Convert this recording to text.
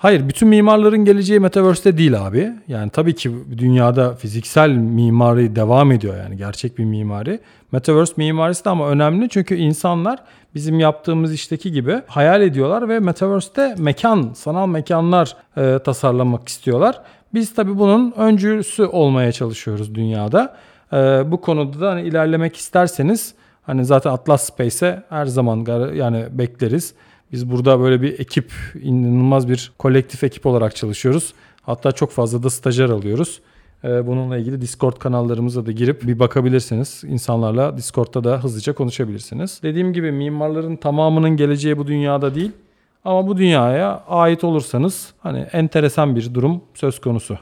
Hayır, bütün mimarların geleceği Metaverse'te değil abi. Yani tabii ki dünyada fiziksel mimari devam ediyor yani gerçek bir mimari. Metaverse mimarisi de ama önemli çünkü insanlar bizim yaptığımız işteki gibi hayal ediyorlar ve Metaverse'te mekan, sanal mekanlar e, tasarlamak istiyorlar. Biz tabii bunun öncüsü olmaya çalışıyoruz dünyada. E, bu konuda da hani ilerlemek isterseniz hani zaten Atlas Space'e her zaman yani bekleriz. Biz burada böyle bir ekip, inanılmaz bir kolektif ekip olarak çalışıyoruz. Hatta çok fazla da stajyer alıyoruz. Ee, bununla ilgili Discord kanallarımıza da girip bir bakabilirsiniz. İnsanlarla Discord'da da hızlıca konuşabilirsiniz. Dediğim gibi mimarların tamamının geleceği bu dünyada değil. Ama bu dünyaya ait olursanız hani enteresan bir durum söz konusu.